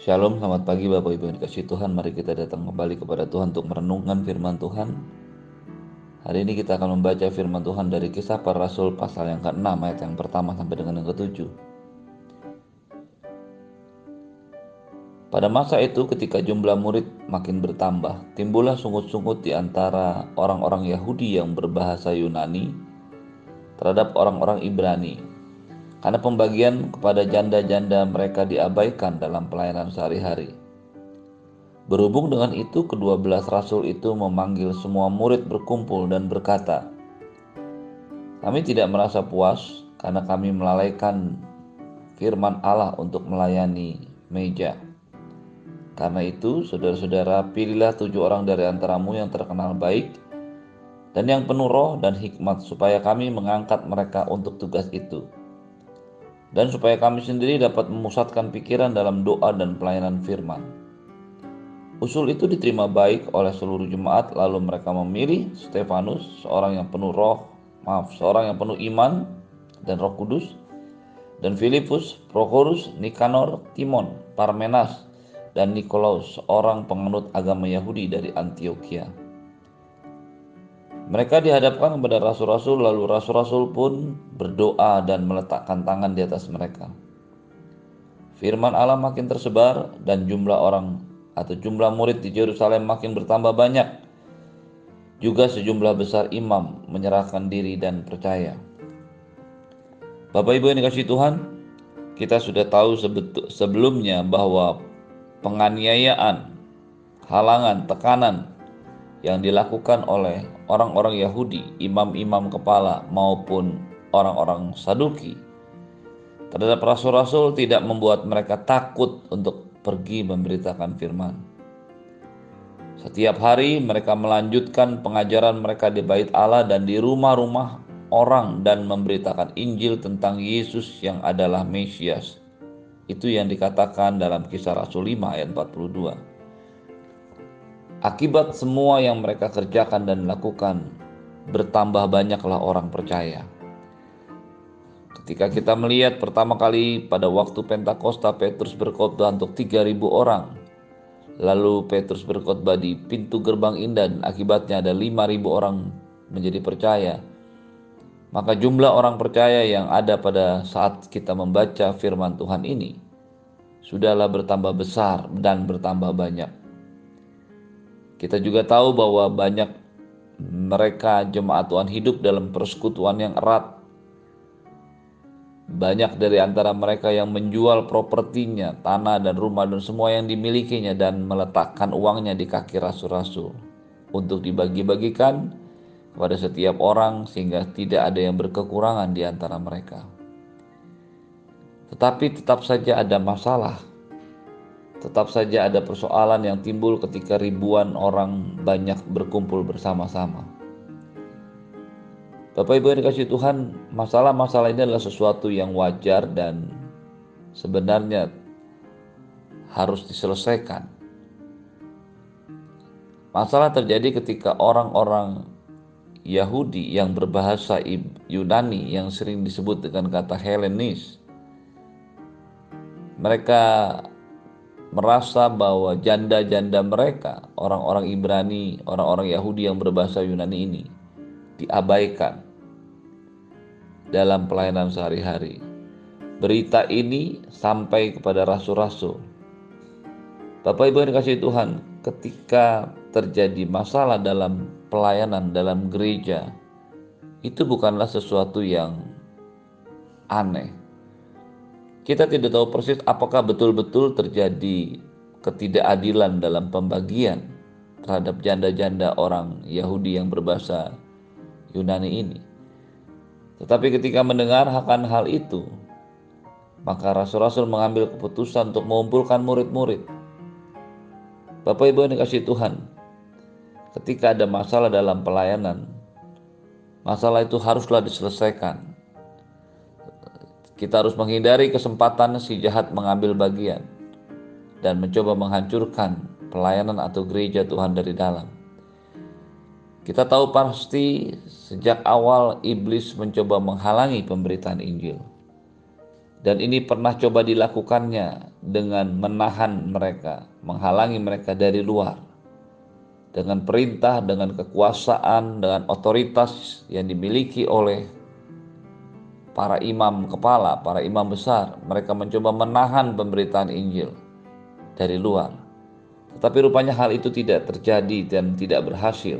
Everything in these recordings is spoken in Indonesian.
Shalom, selamat pagi Bapak Ibu yang dikasih Tuhan. Mari kita datang kembali kepada Tuhan untuk merenungkan firman Tuhan. Hari ini kita akan membaca firman Tuhan dari kisah para rasul pasal yang ke-6 ayat yang pertama sampai dengan yang ke-7. Pada masa itu ketika jumlah murid makin bertambah, timbullah sungut-sungut di antara orang-orang Yahudi yang berbahasa Yunani terhadap orang-orang Ibrani karena pembagian kepada janda-janda mereka diabaikan dalam pelayanan sehari-hari. Berhubung dengan itu, kedua belas rasul itu memanggil semua murid berkumpul dan berkata, "Kami tidak merasa puas karena kami melalaikan firman Allah untuk melayani meja. Karena itu, saudara-saudara, pilihlah tujuh orang dari antaramu yang terkenal baik dan yang penuh roh dan hikmat, supaya kami mengangkat mereka untuk tugas itu." Dan supaya kami sendiri dapat memusatkan pikiran dalam doa dan pelayanan firman. Usul itu diterima baik oleh seluruh jemaat lalu mereka memilih Stefanus, seorang yang penuh roh, maaf, seorang yang penuh iman dan roh kudus, dan Filipus, Prochorus, Nikanor, Timon, Parmenas, dan Nikolaus, seorang penganut agama Yahudi dari Antioquia. Mereka dihadapkan kepada rasul-rasul, lalu rasul-rasul pun berdoa dan meletakkan tangan di atas mereka. Firman Allah makin tersebar dan jumlah orang atau jumlah murid di Yerusalem makin bertambah banyak. Juga sejumlah besar imam menyerahkan diri dan percaya. Bapak Ibu yang dikasih Tuhan, kita sudah tahu sebelumnya bahwa penganiayaan, halangan, tekanan yang dilakukan oleh orang-orang Yahudi, imam-imam kepala maupun orang-orang Saduki terhadap rasul-rasul tidak membuat mereka takut untuk pergi memberitakan firman. Setiap hari mereka melanjutkan pengajaran mereka di bait Allah dan di rumah-rumah orang dan memberitakan Injil tentang Yesus yang adalah Mesias. Itu yang dikatakan dalam kisah Rasul 5 ayat 42. Akibat semua yang mereka kerjakan dan lakukan, bertambah banyaklah orang percaya. Ketika kita melihat pertama kali pada waktu Pentakosta Petrus berkhotbah untuk 3000 orang. Lalu Petrus berkhotbah di pintu gerbang indah dan akibatnya ada 5000 orang menjadi percaya. Maka jumlah orang percaya yang ada pada saat kita membaca firman Tuhan ini sudahlah bertambah besar dan bertambah banyak. Kita juga tahu bahwa banyak mereka jemaat Tuhan hidup dalam persekutuan yang erat. Banyak dari antara mereka yang menjual propertinya, tanah dan rumah dan semua yang dimilikinya dan meletakkan uangnya di kaki rasul-rasul untuk dibagi-bagikan kepada setiap orang sehingga tidak ada yang berkekurangan di antara mereka. Tetapi tetap saja ada masalah Tetap saja ada persoalan yang timbul ketika ribuan orang banyak berkumpul bersama-sama. Bapak Ibu yang dikasih Tuhan, masalah-masalah ini adalah sesuatu yang wajar dan sebenarnya harus diselesaikan. Masalah terjadi ketika orang-orang Yahudi yang berbahasa Yunani yang sering disebut dengan kata Helenis. Mereka merasa bahwa janda-janda mereka, orang-orang Ibrani, orang-orang Yahudi yang berbahasa Yunani ini diabaikan dalam pelayanan sehari-hari. Berita ini sampai kepada rasul-rasul. Bapak Ibu yang dikasih Tuhan, ketika terjadi masalah dalam pelayanan dalam gereja, itu bukanlah sesuatu yang aneh kita tidak tahu persis apakah betul-betul terjadi ketidakadilan dalam pembagian terhadap janda-janda orang Yahudi yang berbahasa Yunani ini. Tetapi ketika mendengar akan hal itu, maka rasul-rasul mengambil keputusan untuk mengumpulkan murid-murid. Bapak Ibu yang dikasih Tuhan, ketika ada masalah dalam pelayanan, masalah itu haruslah diselesaikan kita harus menghindari kesempatan si jahat mengambil bagian dan mencoba menghancurkan pelayanan atau gereja Tuhan dari dalam. Kita tahu pasti sejak awal iblis mencoba menghalangi pemberitaan Injil. Dan ini pernah coba dilakukannya dengan menahan mereka, menghalangi mereka dari luar. Dengan perintah, dengan kekuasaan, dengan otoritas yang dimiliki oleh para imam kepala, para imam besar, mereka mencoba menahan pemberitaan Injil dari luar. Tetapi rupanya hal itu tidak terjadi dan tidak berhasil.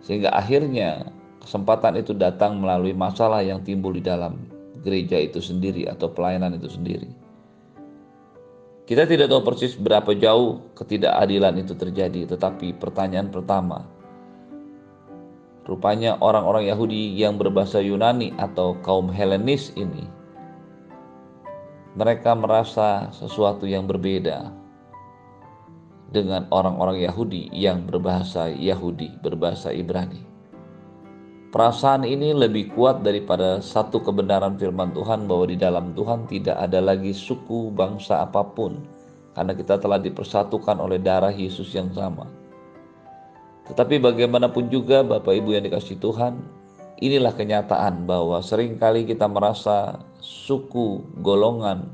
Sehingga akhirnya kesempatan itu datang melalui masalah yang timbul di dalam gereja itu sendiri atau pelayanan itu sendiri. Kita tidak tahu persis berapa jauh ketidakadilan itu terjadi, tetapi pertanyaan pertama, rupanya orang-orang Yahudi yang berbahasa Yunani atau kaum Helenis ini, mereka merasa sesuatu yang berbeda dengan orang-orang Yahudi yang berbahasa Yahudi, berbahasa Ibrani. Perasaan ini lebih kuat daripada satu kebenaran firman Tuhan bahwa di dalam Tuhan tidak ada lagi suku bangsa apa pun karena kita telah dipersatukan oleh darah Yesus yang sama. Tetapi bagaimanapun juga Bapak Ibu yang dikasih Tuhan, inilah kenyataan bahwa sering kali kita merasa suku, golongan,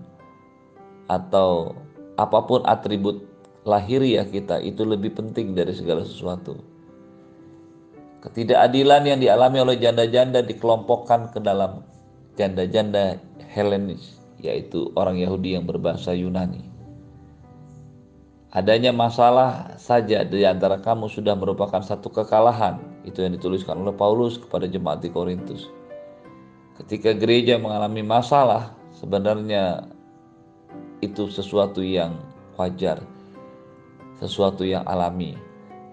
atau apa pun atribut lahiriah kita itu lebih penting dari segala sesuatu. Ketidakadilan yang dialami oleh janda-janda dikelompokkan ke dalam janda-janda Helenis, yaitu orang Yahudi yang berbahasa Yunani. Adanya masalah saja di antara kamu sudah merupakan satu kekalahan. Itu yang dituliskan oleh Paulus kepada jemaat di Korintus. Ketika gereja mengalami masalah, sebenarnya itu sesuatu yang wajar, sesuatu yang alami.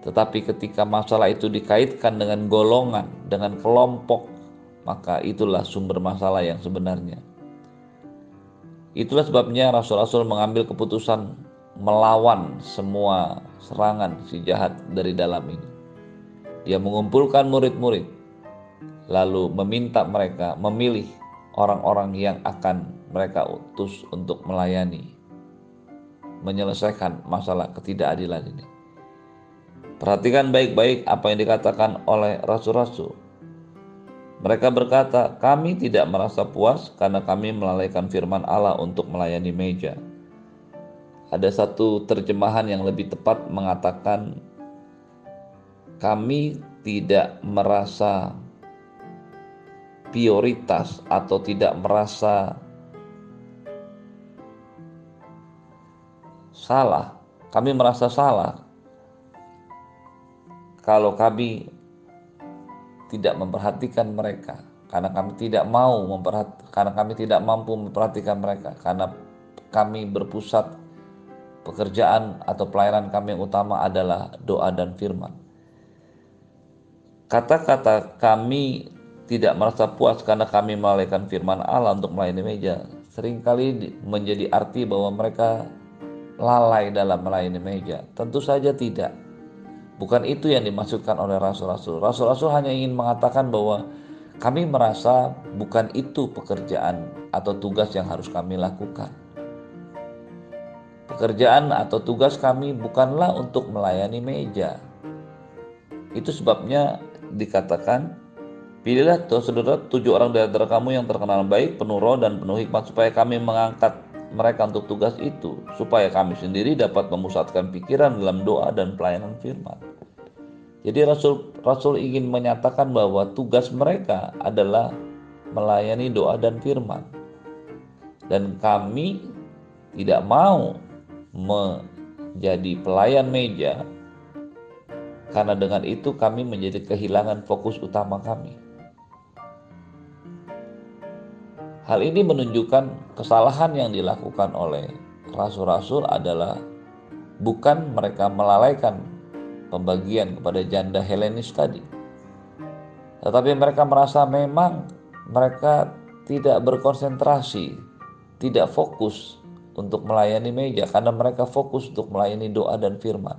Tetapi ketika masalah itu dikaitkan dengan golongan, dengan kelompok, maka itulah sumber masalah yang sebenarnya. Itulah sebabnya rasul-rasul mengambil keputusan melawan semua serangan si jahat dari dalam ini. Dia mengumpulkan murid-murid, lalu meminta mereka memilih orang-orang yang akan mereka utus untuk melayani, menyelesaikan masalah ketidakadilan ini. Perhatikan baik-baik apa yang dikatakan oleh rasul-rasul. Mereka berkata, "Kami tidak merasa puas karena kami melalaikan firman Allah untuk melayani meja." Ada satu terjemahan yang lebih tepat mengatakan, "Kami tidak merasa prioritas atau tidak merasa salah. Kami merasa salah kalau kami tidak memperhatikan mereka karena kami tidak mau memperhati, karena kami tidak mampu memperhatikan mereka karena kami berpusat pekerjaan atau pelayanan kami yang utama adalah doa dan firman. Kata-kata kami tidak merasa puas karena kami melalaikan firman Allah untuk melayani meja sering kali menjadi arti bahwa mereka lalai dalam melayani meja. Tentu saja tidak. Bukan itu yang dimaksudkan oleh rasul-rasul. Rasul-rasul hanya ingin mengatakan bahwa kami merasa bukan itu pekerjaan atau tugas yang harus kami lakukan. Pekerjaan atau tugas kami bukanlah untuk melayani meja. Itu sebabnya dikatakan, pilihlah saudara tujuh orang dari antara kamu yang terkenal baik, penuh roh dan penuh hikmat supaya kami mengangkat mereka untuk tugas itu supaya kami sendiri dapat memusatkan pikiran dalam doa dan pelayanan firman. Jadi Rasul Rasul ingin menyatakan bahwa tugas mereka adalah melayani doa dan firman. Dan kami tidak mau menjadi pelayan meja karena dengan itu kami menjadi kehilangan fokus utama kami. Hal ini menunjukkan kesalahan yang dilakukan oleh rasul-rasul adalah bukan mereka melalaikan pembagian kepada janda Helenis tadi. Tetapi mereka merasa memang mereka tidak berkonsentrasi, tidak fokus untuk melayani meja karena mereka fokus untuk melayani doa dan firman.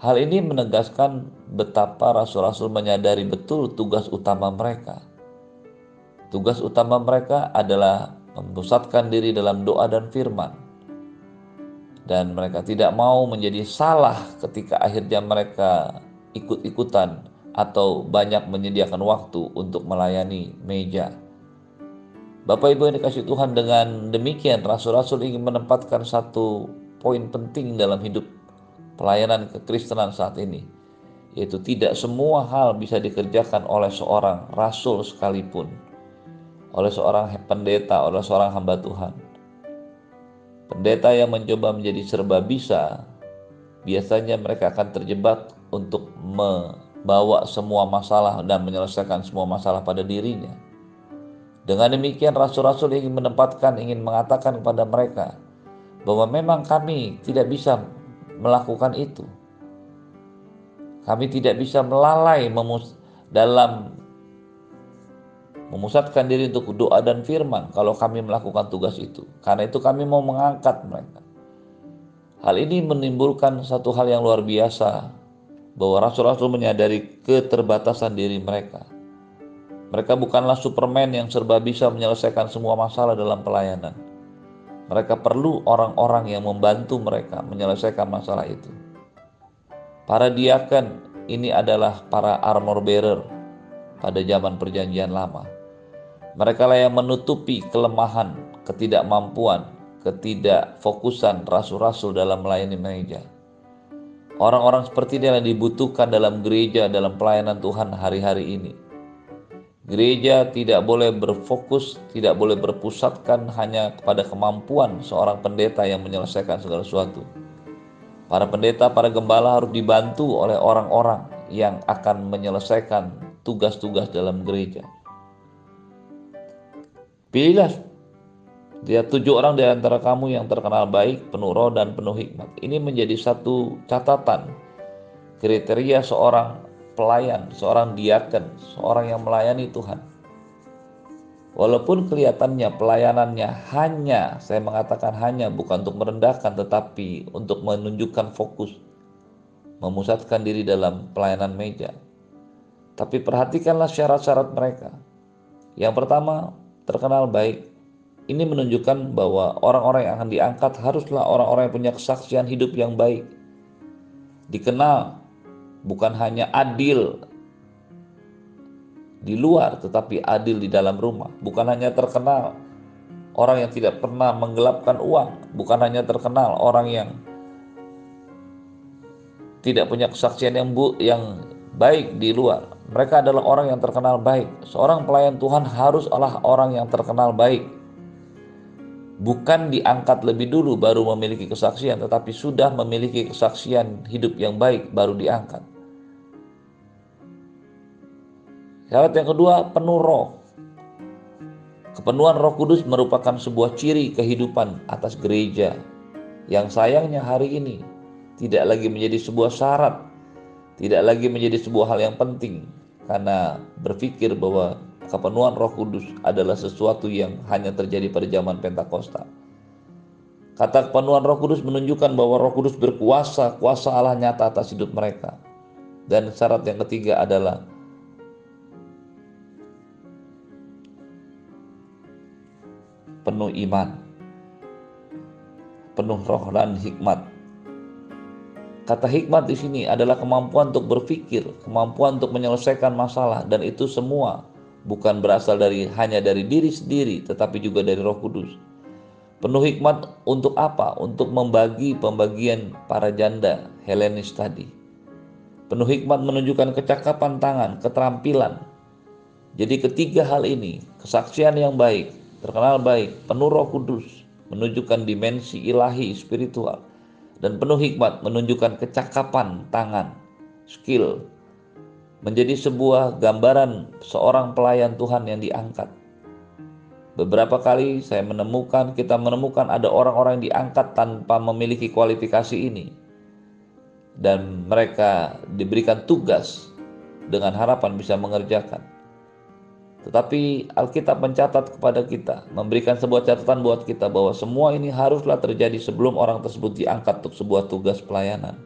Hal ini menegaskan betapa rasul-rasul menyadari betul tugas utama mereka Tugas utama mereka adalah memusatkan diri dalam doa dan firman. Dan mereka tidak mau menjadi salah ketika akhirnya mereka ikut-ikutan atau banyak menyediakan waktu untuk melayani meja. Bapak Ibu yang dikasih Tuhan dengan demikian rasul-rasul ingin menempatkan satu poin penting dalam hidup pelayanan kekristenan saat ini yaitu tidak semua hal bisa dikerjakan oleh seorang rasul sekalipun oleh seorang pendeta, oleh seorang hamba Tuhan. Pendeta yang mencoba menjadi serba bisa biasanya mereka akan terjebak untuk membawa semua masalah dan menyelesaikan semua masalah pada dirinya. Dengan demikian rasul-rasul ingin menempatkan, ingin mengatakan kepada mereka bahwa memang kami tidak bisa melakukan itu. Kami tidak bisa melalai memus dalam memusatkan diri untuk doa dan firman kalau kami melakukan tugas itu. Karena itu kami mau mengangkat mereka. Hal ini menimbulkan satu hal yang luar biasa bahwa rasul-rasul menyadari keterbatasan diri mereka mereka bukanlah Superman yang serba bisa menyelesaikan semua masalah dalam pelayanan. Mereka perlu orang-orang yang membantu mereka menyelesaikan masalah itu. Para diaken ini adalah para armor bearer pada zaman perjanjian lama. Mereka lah yang menutupi kelemahan, ketidakmampuan, ketidakfokusan rasul-rasul dalam melayani gereja. Orang-orang seperti dia yang dibutuhkan dalam gereja dalam pelayanan Tuhan hari-hari ini Gereja tidak boleh berfokus, tidak boleh berpusatkan hanya kepada kemampuan seorang pendeta yang menyelesaikan segala sesuatu. Para pendeta, para gembala harus dibantu oleh orang-orang yang akan menyelesaikan tugas-tugas dalam gereja. Pilihlah dia tujuh orang di antara kamu yang terkenal baik, penuh roh, dan penuh hikmat. Ini menjadi satu catatan kriteria seorang pelayan, seorang diaken, seorang yang melayani Tuhan. Walaupun kelihatannya pelayanannya hanya, saya mengatakan hanya bukan untuk merendahkan tetapi untuk menunjukkan fokus, memusatkan diri dalam pelayanan meja. Tapi perhatikanlah syarat-syarat mereka. Yang pertama, terkenal baik. Ini menunjukkan bahwa orang-orang yang akan diangkat haruslah orang-orang yang punya kesaksian hidup yang baik. Dikenal bukan hanya adil di luar tetapi adil di dalam rumah. Bukan hanya terkenal orang yang tidak pernah menggelapkan uang. Bukan hanya terkenal orang yang tidak punya kesaksian yang bu yang baik di luar. Mereka adalah orang yang terkenal baik. Seorang pelayan Tuhan harus adalah orang yang terkenal baik. Bukan diangkat lebih dulu baru memiliki kesaksian, tetapi sudah memiliki kesaksian hidup yang baik baru diangkat. Syarat yang kedua, penuh roh. Kepenuhan roh kudus merupakan sebuah ciri kehidupan atas gereja yang sayangnya hari ini tidak lagi menjadi sebuah syarat, tidak lagi menjadi sebuah hal yang penting karena berpikir bahwa kepenuhan roh kudus adalah sesuatu yang hanya terjadi pada zaman Pentakosta. Kata kepenuhan roh kudus menunjukkan bahwa roh kudus berkuasa, kuasa Allah nyata atas hidup mereka. Dan syarat yang ketiga adalah penuh iman, penuh roh dan hikmat. Kata hikmat di sini adalah kemampuan untuk berpikir, kemampuan untuk menyelesaikan masalah dan itu semua bukan berasal dari hanya dari diri sendiri tetapi juga dari Roh Kudus. Penuh hikmat untuk apa? Untuk membagi pembagian para janda Helenis tadi. Penuh hikmat menunjukkan kecakapan tangan, keterampilan. Jadi ketiga hal ini, kesaksian yang baik, terkenal baik, penuh roh kudus, menunjukkan dimensi ilahi spiritual, dan penuh hikmat menunjukkan kecakapan tangan, skill, menjadi sebuah gambaran seorang pelayan Tuhan yang diangkat. Beberapa kali saya menemukan, kita menemukan ada orang-orang yang diangkat tanpa memiliki kualifikasi ini. Dan mereka diberikan tugas dengan harapan bisa mengerjakan. Tetapi Alkitab mencatat kepada kita, memberikan sebuah catatan buat kita bahwa semua ini haruslah terjadi sebelum orang tersebut diangkat untuk sebuah tugas pelayanan.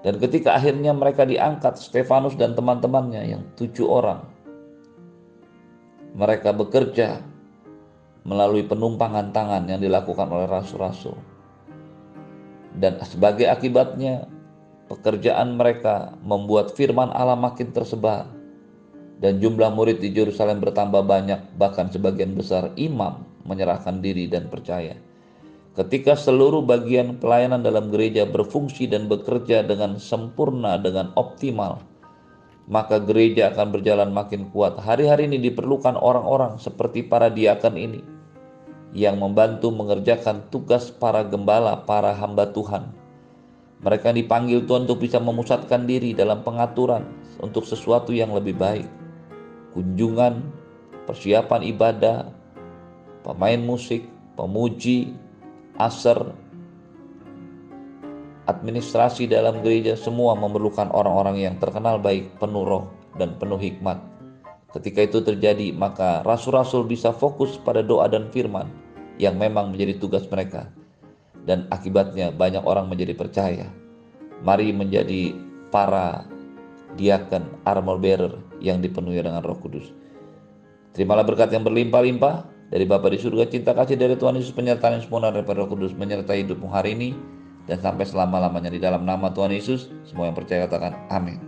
Dan ketika akhirnya mereka diangkat, Stefanus dan teman-temannya yang tujuh orang, mereka bekerja melalui penumpangan tangan yang dilakukan oleh rasul-rasul. Dan sebagai akibatnya, pekerjaan mereka membuat firman Allah makin tersebar dan jumlah murid di Yerusalem bertambah banyak, bahkan sebagian besar imam menyerahkan diri dan percaya. Ketika seluruh bagian pelayanan dalam gereja berfungsi dan bekerja dengan sempurna, dengan optimal, maka gereja akan berjalan makin kuat. Hari-hari ini diperlukan orang-orang seperti para diakan ini yang membantu mengerjakan tugas para gembala, para hamba Tuhan. Mereka dipanggil Tuhan untuk bisa memusatkan diri dalam pengaturan untuk sesuatu yang lebih baik kunjungan, persiapan ibadah, pemain musik, pemuji, aser, administrasi dalam gereja semua memerlukan orang-orang yang terkenal baik, penuh roh, dan penuh hikmat. Ketika itu terjadi, maka rasul-rasul bisa fokus pada doa dan firman yang memang menjadi tugas mereka. Dan akibatnya banyak orang menjadi percaya. Mari menjadi para diaken, armor bearer yang dipenuhi dengan Roh Kudus. Terimalah berkat yang berlimpah-limpah dari Bapa di surga, cinta kasih dari Tuhan Yesus, penyertaan yang sempurna daripada Roh Kudus menyertai hidupmu hari ini dan sampai selama-lamanya di dalam nama Tuhan Yesus. Semua yang percaya katakan amin.